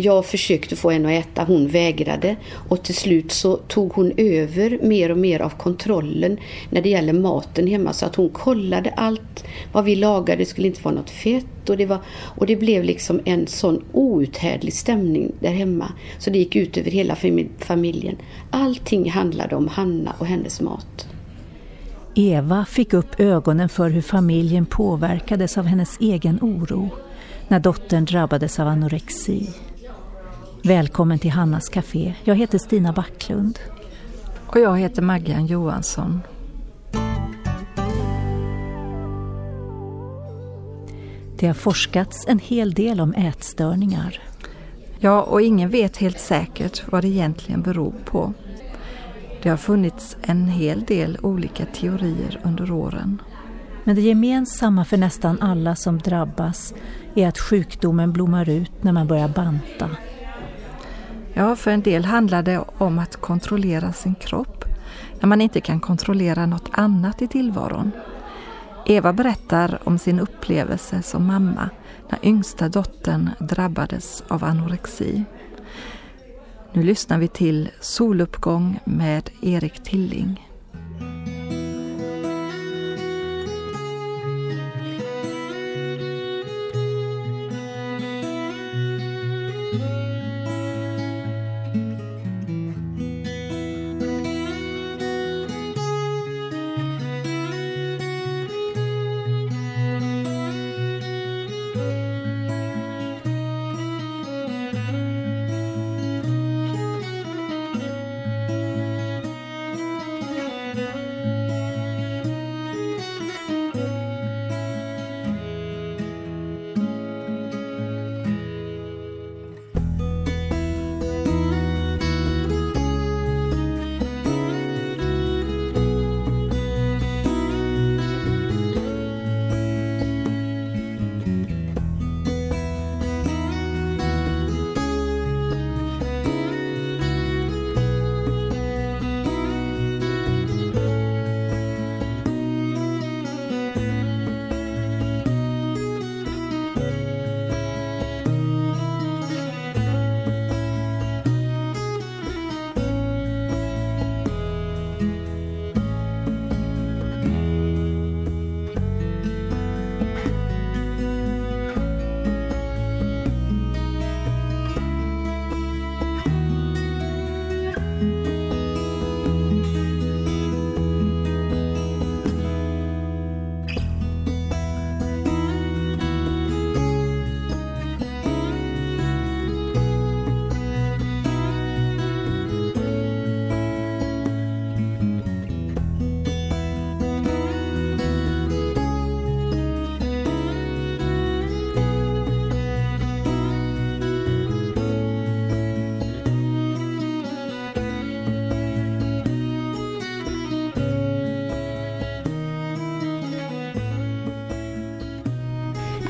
jag försökte få henne att äta, hon vägrade. Och till slut så tog hon över mer och mer av kontrollen när det gäller maten hemma. Så att hon kollade allt vad vi lagade, det skulle inte vara något fett. Och det, var, och det blev liksom en sån outhärdlig stämning där hemma. Så det gick ut över hela familjen. Allting handlade om Hanna och hennes mat. Eva fick upp ögonen för hur familjen påverkades av hennes egen oro när dottern drabbades av anorexi. Välkommen till Hannas Café. Jag heter Stina Backlund. Och jag heter Maggan Johansson. Det har forskats en hel del om ätstörningar. Ja, och ingen vet helt säkert vad det egentligen beror på. Det har funnits en hel del olika teorier under åren. Men det gemensamma för nästan alla som drabbas är att sjukdomen blommar ut när man börjar banta. Ja, för en del handlar det om att kontrollera sin kropp när man inte kan kontrollera något annat i tillvaron. Eva berättar om sin upplevelse som mamma när yngsta dottern drabbades av anorexi. Nu lyssnar vi till Soluppgång med Erik Tilling.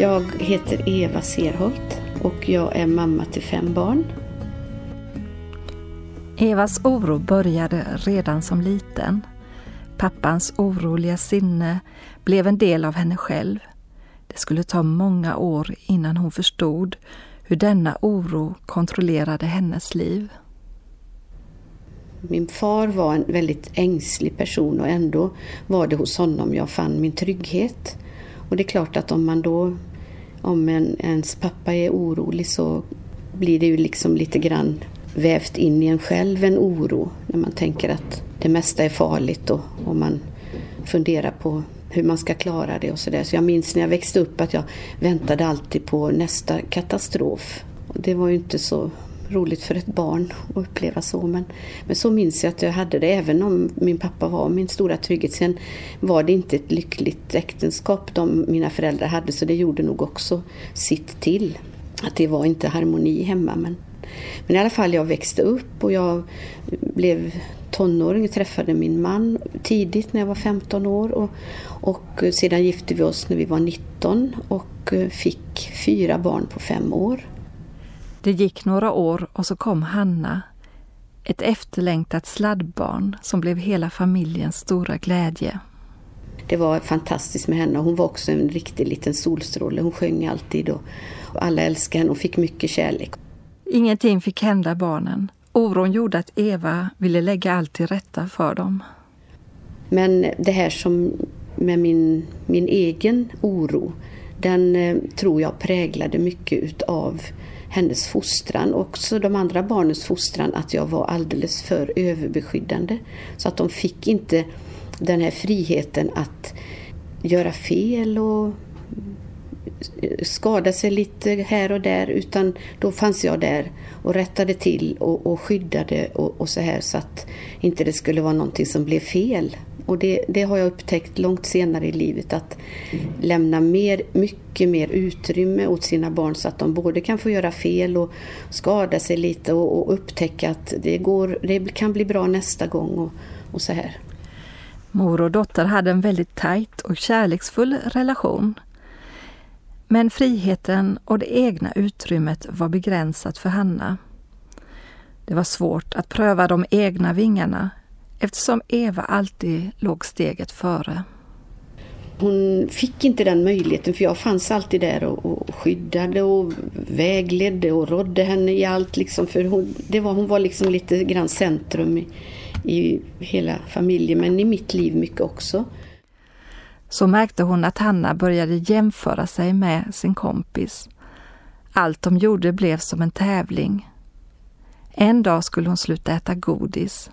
Jag heter Eva Serholt och jag är mamma till fem barn. Evas oro började redan som liten. Pappans oroliga sinne blev en del av henne själv. Det skulle ta många år innan hon förstod hur denna oro kontrollerade hennes liv. Min far var en väldigt ängslig person och ändå var det hos honom jag fann min trygghet. Och det är klart att om man då om en, ens pappa är orolig så blir det ju liksom lite grann vävt in i en själv en oro när man tänker att det mesta är farligt och, och man funderar på hur man ska klara det och sådär. Så jag minns när jag växte upp att jag väntade alltid på nästa katastrof. Och det var ju inte så roligt för ett barn att uppleva så. Men, men så minns jag att jag hade det även om min pappa var min stora trygghet. Sen var det inte ett lyckligt äktenskap de mina föräldrar hade så det gjorde nog också sitt till. Att det var inte harmoni hemma. Men, men i alla fall jag växte upp och jag blev tonåring och träffade min man tidigt när jag var 15 år. Och, och sedan gifte vi oss när vi var 19 och eh, fick fyra barn på fem år. Det gick några år och så kom Hanna, ett efterlängtat sladdbarn som blev hela familjens stora glädje. Det var fantastiskt med henne. Hon var också en riktig liten solstråle. Hon sjöng alltid och alla älskade henne och fick mycket kärlek. Ingenting fick hända barnen. Oron gjorde att Eva ville lägga allt till rätta för dem. Men det här som med min, min egen oro, den eh, tror jag präglade mycket utav hennes fostran och också de andra barnens fostran att jag var alldeles för överbeskyddande. Så att de fick inte den här friheten att göra fel och skada sig lite här och där utan då fanns jag där och rättade till och, och skyddade och, och, så här så att inte det skulle vara någonting som blev fel. Och det, det, har jag upptäckt långt senare i livet att lämna mer, mycket mer utrymme åt sina barn så att de både kan få göra fel och skada sig lite och, och upptäcka att det, går, det kan bli bra nästa gång och, och så här. Mor och dotter hade en väldigt tajt och kärleksfull relation. Men friheten och det egna utrymmet var begränsat för Hanna. Det var svårt att pröva de egna vingarna eftersom Eva alltid låg steget före. Hon fick inte den möjligheten för jag fanns alltid där och, skyddade och vägledde och rådde henne i allt. Liksom, för hon, det var, hon var liksom lite grann centrum i, i hela familjen men i mitt liv mycket också. Så märkte hon att Hanna började jämföra sig med sin kompis. Allt de gjorde blev som en tävling. En dag skulle hon sluta äta godis.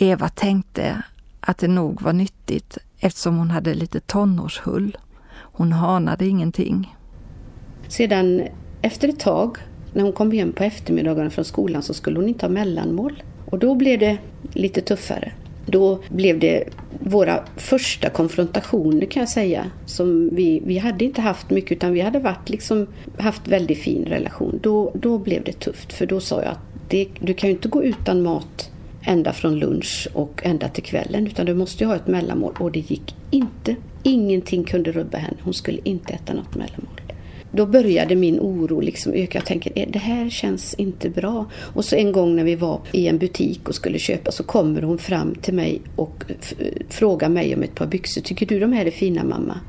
Eva tänkte att det nog var nyttigt eftersom hon hade lite tonårshull. Hon hanade ingenting. Sedan efter ett tag, när hon kom hem på eftermiddagen från skolan, så skulle hon inte ha mellanmål. Och då blev det lite tuffare. Då blev det våra första konfrontationer kan jag säga. Som vi, vi hade inte haft mycket utan vi hade varit liksom, haft väldigt fin relation. Då, då blev det tufft för då sa jag att det, du kan ju inte gå utan mat ända från lunch och ända till kvällen utan du måste ju ha ett mellanmål och det gick inte. Ingenting kunde rubba henne. Hon skulle inte äta något mellanmål. Då började min oro liksom öka. Jag tänker, eh, det här känns inte bra. Och så en gång när vi var i en butik och skulle köpa så kommer hon fram till mig och frågar mig om ett par byxor. Tycker du de här är fina mamma?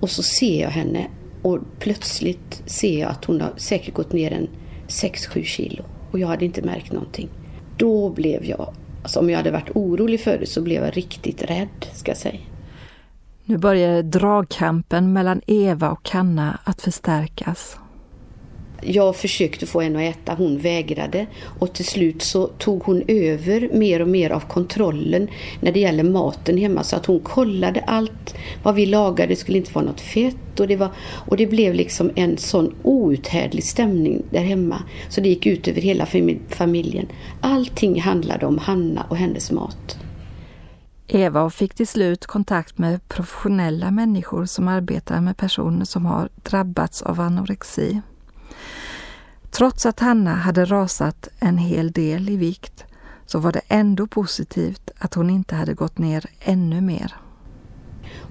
Och så ser jag henne och plötsligt ser jag att hon har säkert gått ner en 6-7 kilo. Och jag hade inte märkt någonting. Då blev jag, alltså om jag hade varit orolig för det så blev jag riktigt rädd ska jag säga. Nu började dragkampen mellan Eva och Kanna att förstärkas. Jag försökte få henne att äta, hon vägrade och till slut så tog hon över mer och mer av kontrollen när det gäller maten hemma så att hon kollade allt vad vi lagade, det skulle inte vara något fett och det, var, och det blev liksom en sån outhärdlig stämning där hemma så det gick ut över hela familjen. Allting handlade om Hanna och hennes mat. Eva fick till slut kontakt med professionella människor som arbetar med personer som har drabbats av anorexi. Trots att Hanna hade rasat en hel del i vikt så var det ändå positivt att hon inte hade gått ner ännu mer.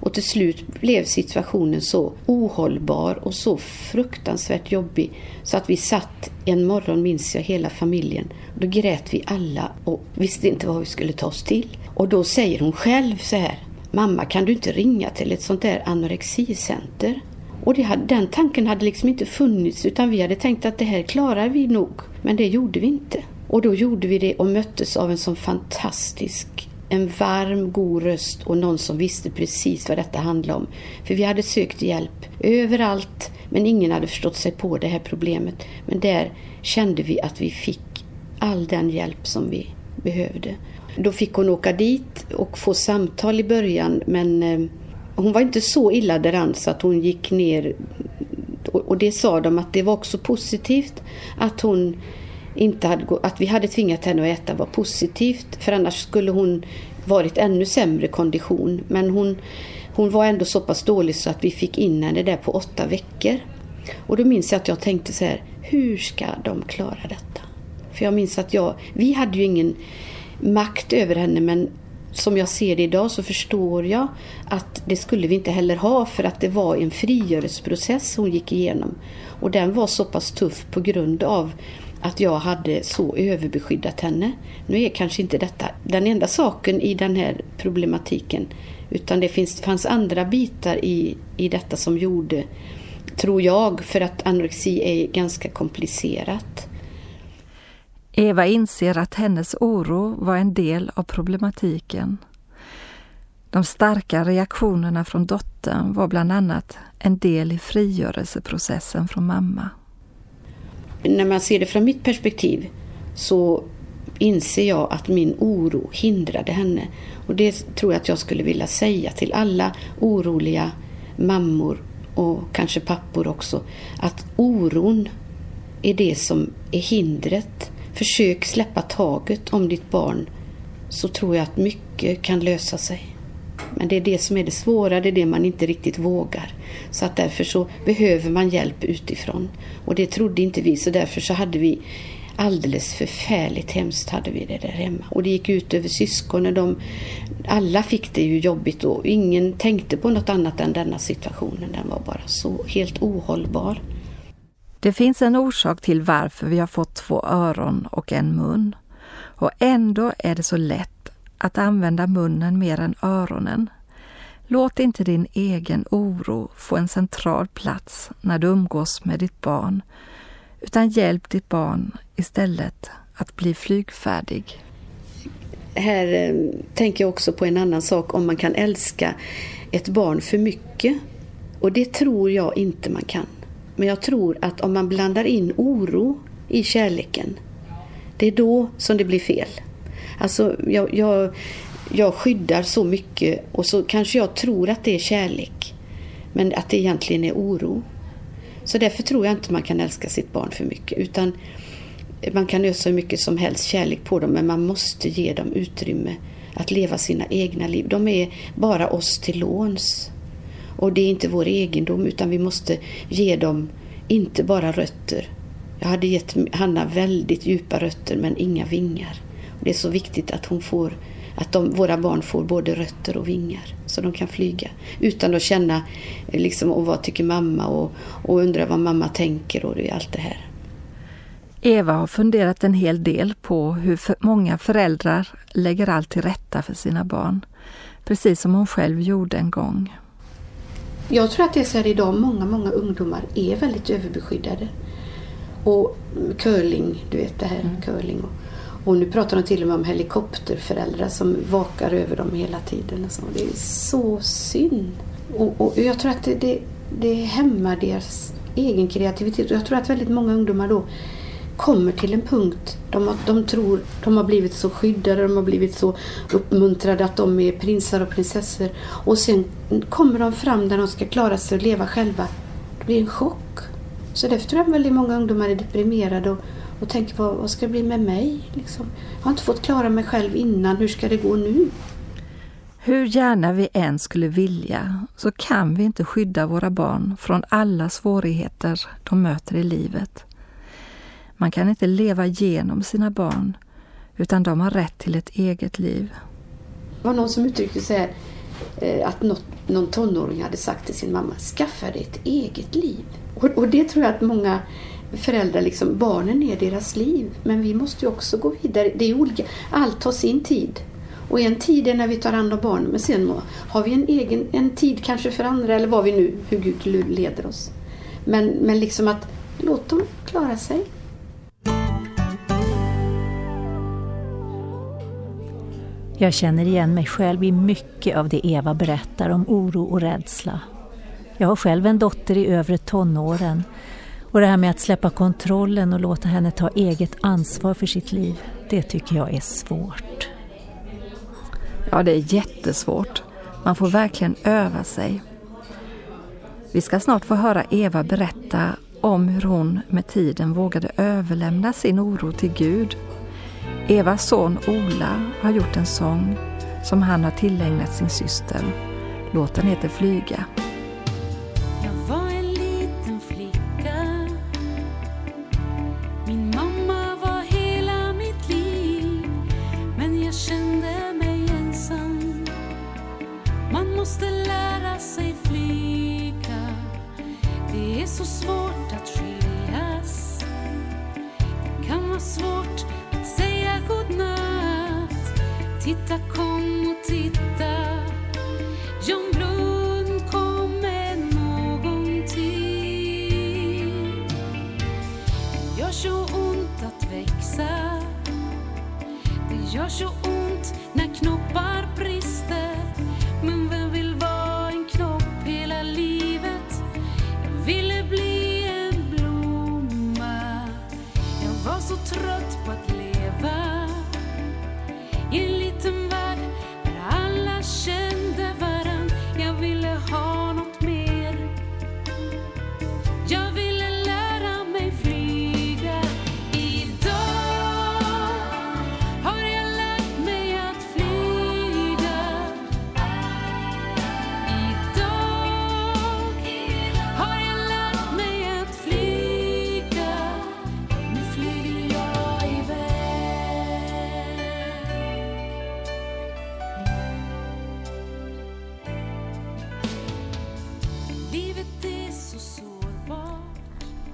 Och till slut blev situationen så ohållbar och så fruktansvärt jobbig så att vi satt en morgon, minns jag, hela familjen. Då grät vi alla och visste inte vad vi skulle ta oss till. Och då säger hon själv så här, mamma kan du inte ringa till ett sånt där anorexicenter? Och det hade, den tanken hade liksom inte funnits utan vi hade tänkt att det här klarar vi nog. Men det gjorde vi inte. Och då gjorde vi det och möttes av en sån fantastisk en varm, god röst och någon som visste precis vad detta handlade om. För vi hade sökt hjälp överallt men ingen hade förstått sig på det här problemet. Men där kände vi att vi fick all den hjälp som vi behövde. Då fick hon åka dit och få samtal i början men eh, hon var inte så illa däran så att hon gick ner och det sa de att det var också positivt att hon inte hade, att vi hade tvingat henne att äta var positivt för annars skulle hon varit ännu sämre kondition. Men hon, hon var ändå så pass dålig så att vi fick in henne där på åtta veckor. Och då minns jag att jag tänkte så här, hur ska de klara detta? För jag minns att jag, vi hade ju ingen makt över henne men som jag ser det idag så förstår jag att det skulle vi inte heller ha för att det var en frigörelseprocess hon gick igenom. Och den var så pass tuff på grund av att jag hade så överbeskyddat henne. Nu är kanske inte detta den enda saken i den här problematiken utan det finns, fanns andra bitar i, i detta som gjorde, tror jag, för att anorexi är ganska komplicerat. Eva inser att hennes oro var en del av problematiken. De starka reaktionerna från dottern var bland annat en del i frigörelseprocessen från mamma. När man ser det från mitt perspektiv så inser jag att min oro hindrade henne. Och det tror jag att jag skulle vilja säga till alla oroliga mammor och kanske pappor också. Att oron är det som är hindret. Försök släppa taget om ditt barn så tror jag att mycket kan lösa sig. Men det är det som är det svåra, det är det man inte riktigt vågar. Så att därför så behöver man hjälp utifrån. Och det trodde inte vi, så därför så hade vi alldeles förfärligt hemskt hade vi det där hemma. Och det gick ut över syskonen. De, alla fick det ju jobbigt och ingen tänkte på något annat än denna situationen. Den var bara så helt ohållbar. Det finns en orsak till varför vi har fått två öron och en mun. Och ändå är det så lätt att använda munnen mer än öronen. Låt inte din egen oro få en central plats när du umgås med ditt barn, utan hjälp ditt barn istället att bli flygfärdig. Här eh, tänker jag också på en annan sak, om man kan älska ett barn för mycket. Och det tror jag inte man kan. Men jag tror att om man blandar in oro i kärleken, det är då som det blir fel. Alltså, jag, jag, jag skyddar så mycket och så kanske jag tror att det är kärlek. Men att det egentligen är oro. Så därför tror jag inte man kan älska sitt barn för mycket. Utan man kan ösa hur mycket som helst kärlek på dem men man måste ge dem utrymme att leva sina egna liv. De är bara oss till låns. Och det är inte vår egendom utan vi måste ge dem inte bara rötter. Jag hade gett Hanna väldigt djupa rötter men inga vingar. Det är så viktigt att hon får att de, våra barn får både rötter och vingar så de kan flyga utan att känna eh, liksom, och vad tycker mamma och, och undra vad mamma tänker och allt det här. Eva har funderat en hel del på hur för många föräldrar lägger allt till rätta för sina barn, precis som hon själv gjorde en gång. Jag tror att det är så här idag, många, många ungdomar är väldigt överbeskyddade. Och curling, du vet det här, mm. curling och och nu pratar de till och med om helikopterföräldrar som vakar över dem hela tiden. Och så. Det är så synd. Och, och jag tror att det, det, det hämmar deras egen kreativitet. Och jag tror att väldigt många ungdomar då kommer till en punkt de, de tror de har blivit så skyddade, de har blivit så uppmuntrade att de är prinsar och prinsessor. Och sen kommer de fram där de ska klara sig och leva själva. Det blir en chock. Så därför tror jag väldigt många ungdomar är deprimerade och, och tänker på vad ska det bli med mig? Liksom. Jag har inte fått klara mig själv innan, hur ska det gå nu? Hur gärna vi än skulle vilja så kan vi inte skydda våra barn från alla svårigheter de möter i livet. Man kan inte leva genom sina barn utan de har rätt till ett eget liv. Det var någon som uttryckte sig här, att något, någon tonåring hade sagt till sin mamma, skaffa dig ett eget liv. Och, och det tror jag att många föräldrar, liksom, barnen är deras liv. Men vi måste ju också gå vidare. Det är olika. Allt tar sin tid. Och en tid är när vi tar hand om barnen, men sen har vi en egen en tid kanske för andra, eller vad vi nu, hur Gud leder oss. Men, men liksom att låt dem klara sig. Jag känner igen mig själv i mycket av det Eva berättar om oro och rädsla. Jag har själv en dotter i övre tonåren och det här med att släppa kontrollen och låta henne ta eget ansvar för sitt liv, det tycker jag är svårt. Ja, det är jättesvårt. Man får verkligen öva sig. Vi ska snart få höra Eva berätta om hur hon med tiden vågade överlämna sin oro till Gud. Evas son Ola har gjort en sång som han har tillägnat sin syster. Låten heter Flyga. gör så ont när knoppar bränner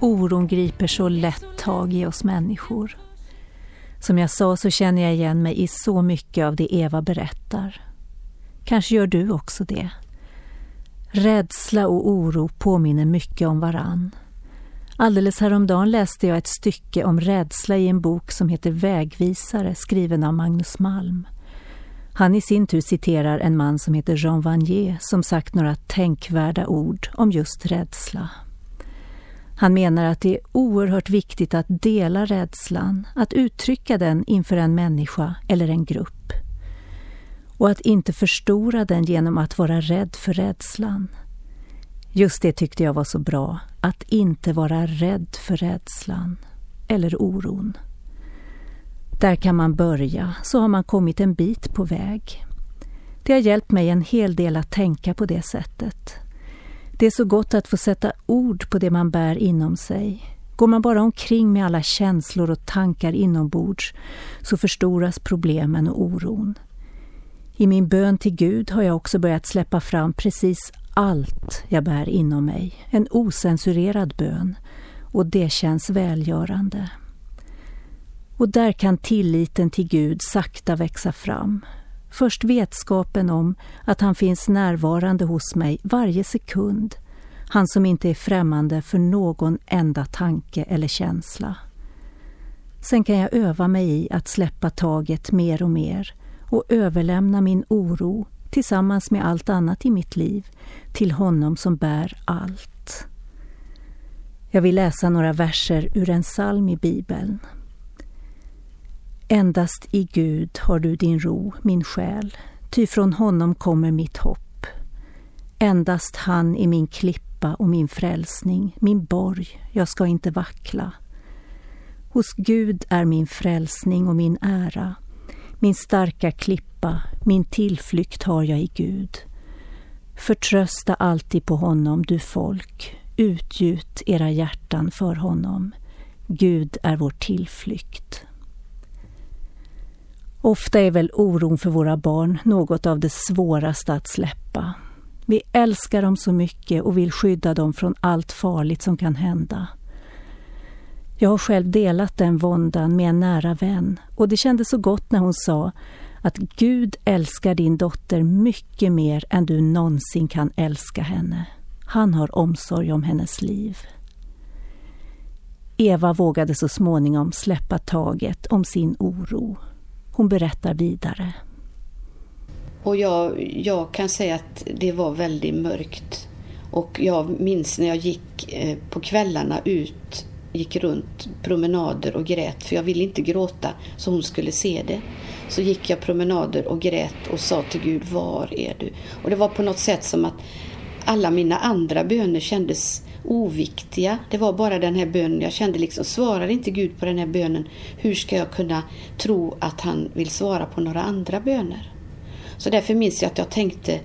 Oron griper så lätt tag i oss människor. Som jag sa så känner jag igen mig i så mycket av det Eva berättar. Kanske gör du också det. Rädsla och oro påminner mycket om varann. Alldeles häromdagen läste jag ett stycke om rädsla i en bok som heter Vägvisare skriven av Magnus Malm. Han i sin tur citerar en man som heter Jean Vanier som sagt några tänkvärda ord om just rädsla. Han menar att det är oerhört viktigt att dela rädslan, att uttrycka den inför en människa eller en grupp. Och att inte förstora den genom att vara rädd för rädslan. Just det tyckte jag var så bra, att inte vara rädd för rädslan eller oron. Där kan man börja, så har man kommit en bit på väg. Det har hjälpt mig en hel del att tänka på det sättet. Det är så gott att få sätta ord på det man bär inom sig. Går man bara omkring med alla känslor och tankar inombords så förstoras problemen och oron. I min bön till Gud har jag också börjat släppa fram precis allt jag bär inom mig. En osensurerad bön. Och det känns välgörande. Och där kan tilliten till Gud sakta växa fram. Först vetskapen om att han finns närvarande hos mig varje sekund. Han som inte är främmande för någon enda tanke eller känsla. Sen kan jag öva mig i att släppa taget mer och mer och överlämna min oro tillsammans med allt annat i mitt liv till honom som bär allt. Jag vill läsa några verser ur en psalm i Bibeln. Endast i Gud har du din ro, min själ, ty från honom kommer mitt hopp. Endast han är min klippa och min frälsning, min borg, jag ska inte vackla. Hos Gud är min frälsning och min ära, min starka klippa, min tillflykt har jag i Gud. Förtrösta alltid på honom, du folk, utgjut era hjärtan för honom. Gud är vår tillflykt. Ofta är väl oron för våra barn något av det svåraste att släppa. Vi älskar dem så mycket och vill skydda dem från allt farligt som kan hända. Jag har själv delat den våndan med en nära vän och det kändes så gott när hon sa att Gud älskar din dotter mycket mer än du någonsin kan älska henne. Han har omsorg om hennes liv. Eva vågade så småningom släppa taget om sin oro. Hon berättar vidare. Och jag, jag kan säga att det var väldigt mörkt. Och jag minns när jag gick eh, på kvällarna ut, gick runt promenader och grät, för jag ville inte gråta så hon skulle se det. Så gick jag promenader och grät och sa till Gud, var är du? Och det var på något sätt som att alla mina andra böner kändes oviktiga. Det var bara den här bönen. Jag kände liksom, svarar inte Gud på den här bönen, hur ska jag kunna tro att han vill svara på några andra böner? Så därför minns jag att jag tänkte,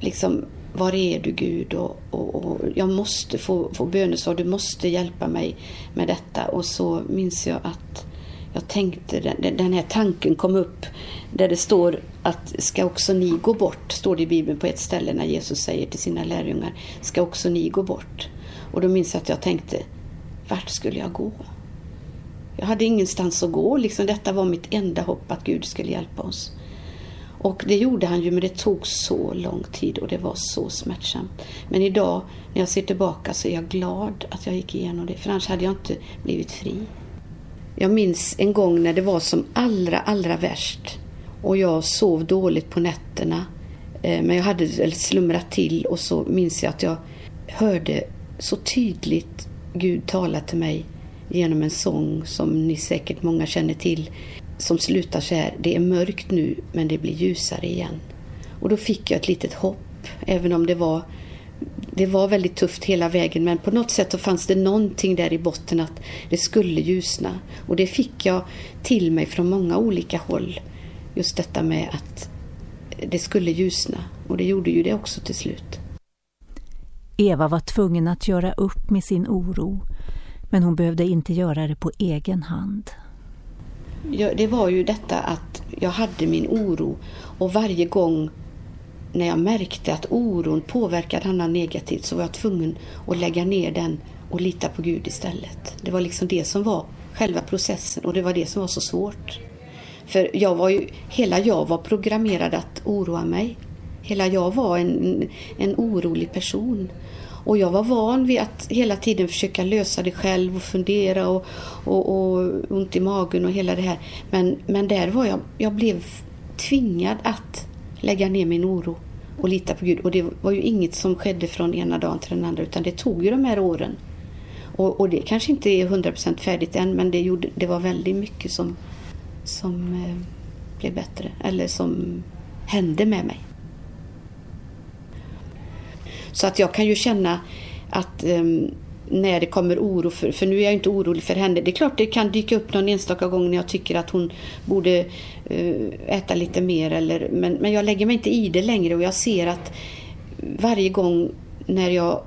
liksom, var är du Gud? Och, och, och jag måste få, få bönesvar, du måste hjälpa mig med detta. Och så minns jag att jag tänkte, den, den här tanken kom upp där det står att ska också ni gå bort, står det i Bibeln på ett ställe när Jesus säger till sina lärjungar, ska också ni gå bort? Och då minns jag att jag tänkte, vart skulle jag gå? Jag hade ingenstans att gå, liksom detta var mitt enda hopp att Gud skulle hjälpa oss. Och det gjorde han ju, men det tog så lång tid och det var så smärtsamt. Men idag, när jag ser tillbaka, så är jag glad att jag gick igenom det, för annars hade jag inte blivit fri. Jag minns en gång när det var som allra, allra värst och jag sov dåligt på nätterna. Eh, men jag hade slumrat till och så minns jag att jag hörde så tydligt Gud talar till mig genom en sång som ni säkert många känner till som slutar så här. Det är mörkt nu men det blir ljusare igen. Och då fick jag ett litet hopp även om det var det var väldigt tufft hela vägen men på något sätt så fanns det någonting där i botten att det skulle ljusna. Och det fick jag till mig från många olika håll. Just detta med att det skulle ljusna. Och det gjorde ju det också till slut. Eva var tvungen att göra upp med sin oro men hon behövde inte göra det på egen hand. Ja, det var ju detta att jag hade min oro och varje gång när jag märkte att oron påverkade Hanna negativt så var jag tvungen att lägga ner den och lita på Gud istället. Det var liksom det som var själva processen och det var det som var så svårt. För jag var ju, hela jag var programmerad att oroa mig. Hela jag var en, en orolig person. Och jag var van vid att hela tiden försöka lösa det själv och fundera och, och, och ont i magen och hela det här. Men, men där var jag, jag blev tvingad att lägga ner min oro och lita på Gud. Och det var ju inget som skedde från ena dagen till den andra utan det tog ju de här åren. Och, och det kanske inte är 100% färdigt än men det, gjorde, det var väldigt mycket som, som eh, blev bättre eller som hände med mig. Så att jag kan ju känna att um, när det kommer oro, för, för nu är jag inte orolig för henne. Det är klart det kan dyka upp någon enstaka gång när jag tycker att hon borde uh, äta lite mer. Eller, men, men jag lägger mig inte i det längre och jag ser att varje gång när jag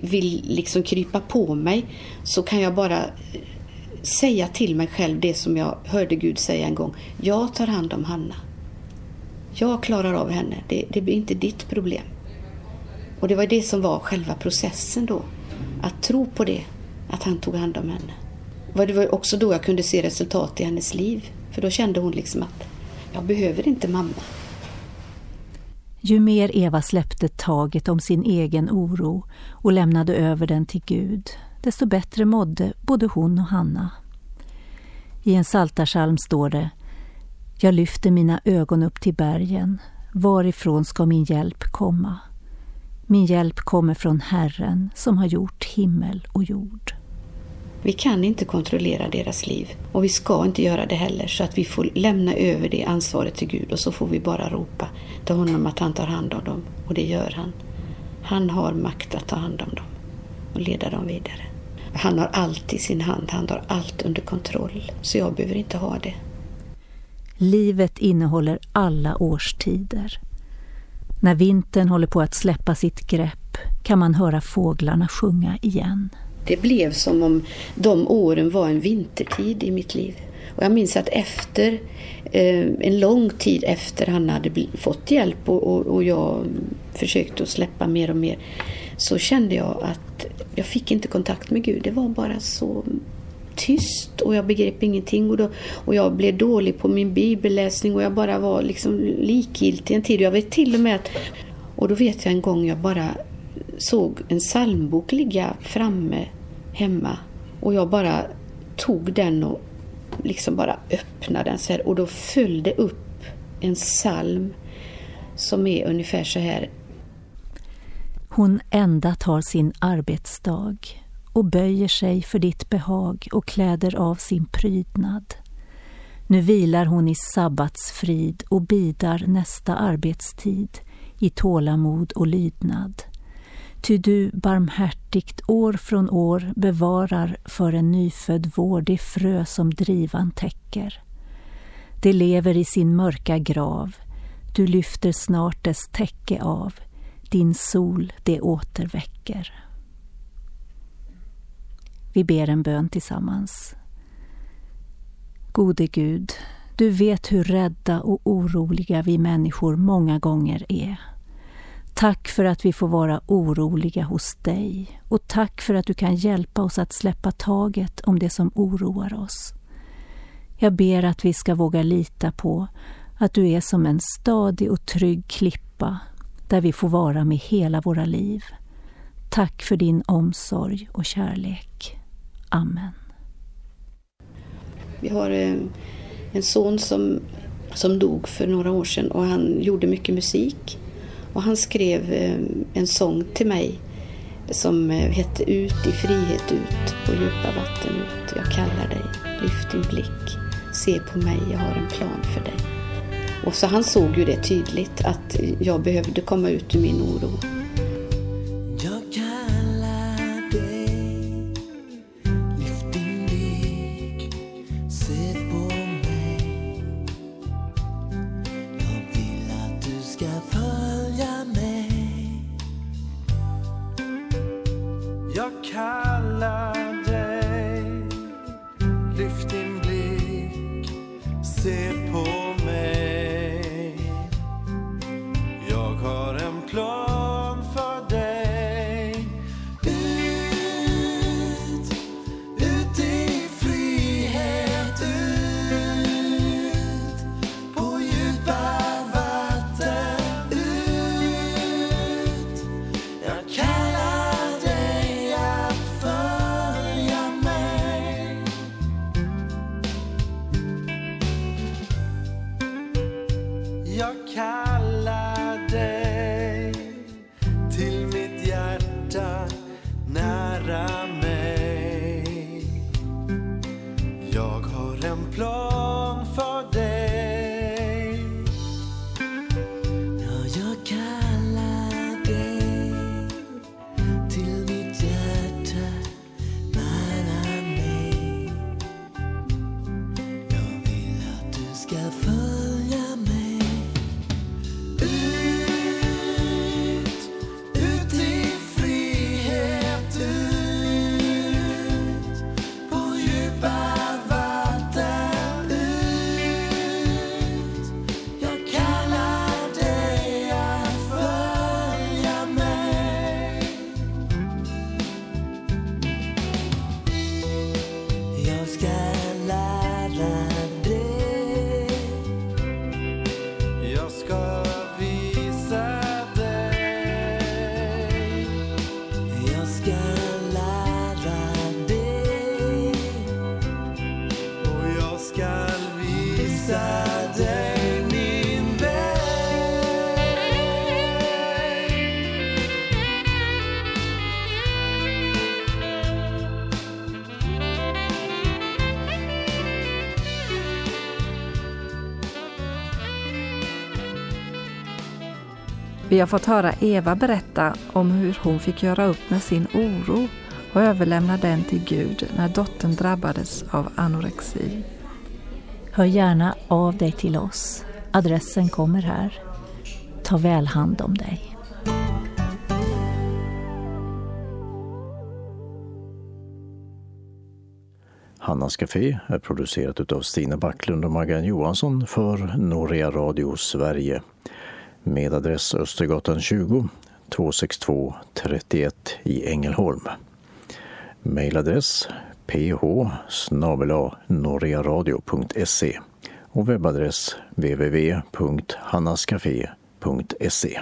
vill liksom krypa på mig så kan jag bara säga till mig själv det som jag hörde Gud säga en gång. Jag tar hand om Hanna. Jag klarar av henne. Det, det blir inte ditt problem. Och det var det som var själva processen då. Att tro på det, att han tog hand om henne. Det var också då jag kunde se resultat i hennes liv. För då kände hon liksom att jag behöver inte mamma. Ju mer Eva släppte taget om sin egen oro och lämnade över den till Gud, desto bättre mådde både hon och Hanna. I en saltarsalm står det Jag lyfter mina ögon upp till bergen, varifrån ska min hjälp komma? Min hjälp kommer från Herren som har gjort himmel och jord. Vi kan inte kontrollera deras liv och vi ska inte göra det heller så att vi får lämna över det ansvaret till Gud och så får vi bara ropa till honom att han tar hand om dem och det gör han. Han har makt att ta hand om dem och leda dem vidare. Han har allt i sin hand, han har allt under kontroll så jag behöver inte ha det. Livet innehåller alla årstider. När vintern håller på att släppa sitt grepp kan man höra fåglarna sjunga igen. Det blev som om de åren var en vintertid i mitt liv. Och jag minns att efter, eh, en lång tid efter han hade fått hjälp och, och, och jag försökte att släppa mer och mer, så kände jag att jag fick inte kontakt med Gud. Det var bara så tyst och jag begrep ingenting. Och, då, och jag blev dålig på min bibelläsning och jag bara var liksom likgiltig en tid. Jag vet till och med att... Och då vet jag en gång jag bara såg en psalmbok ligga framme hemma och jag bara tog den och liksom bara öppnade den så här och då följde upp en psalm som är ungefär så här. Hon ända tar sin arbetsdag och böjer sig för ditt behag och kläder av sin prydnad. Nu vilar hon i sabbatsfrid och bidar nästa arbetstid i tålamod och lydnad. Ty du barmhärtigt år från år bevarar för en nyfödd vår det frö som drivan täcker. Det lever i sin mörka grav, du lyfter snart dess täcke av, din sol det återväcker. Vi ber en bön tillsammans. Gode Gud, du vet hur rädda och oroliga vi människor många gånger är. Tack för att vi får vara oroliga hos dig och tack för att du kan hjälpa oss att släppa taget om det som oroar oss. Jag ber att vi ska våga lita på att du är som en stadig och trygg klippa där vi får vara med hela våra liv. Tack för din omsorg och kärlek. Amen. Vi har eh, en son som, som dog för några år sedan och han gjorde mycket musik. Och han skrev eh, en sång till mig som eh, hette Ut i frihet ut, på djupa vatten ut. Jag kallar dig, lyft din blick, se på mig, jag har en plan för dig. Och så han såg ju det tydligt att jag behövde komma ut ur min oro. Vi har fått höra Eva berätta om hur hon fick göra upp med sin oro och överlämna den till Gud när dottern drabbades av anorexi. Hör gärna av dig till oss. Adressen kommer här. Ta väl hand om dig. Hannas Café är producerat av Stina Backlund och Maggan Johansson för Norea Radio Sverige med adress Östergatan 20 262 31 i Ängelholm. Mailadress ph norrearadio.se och webbadress www.hannascafé.se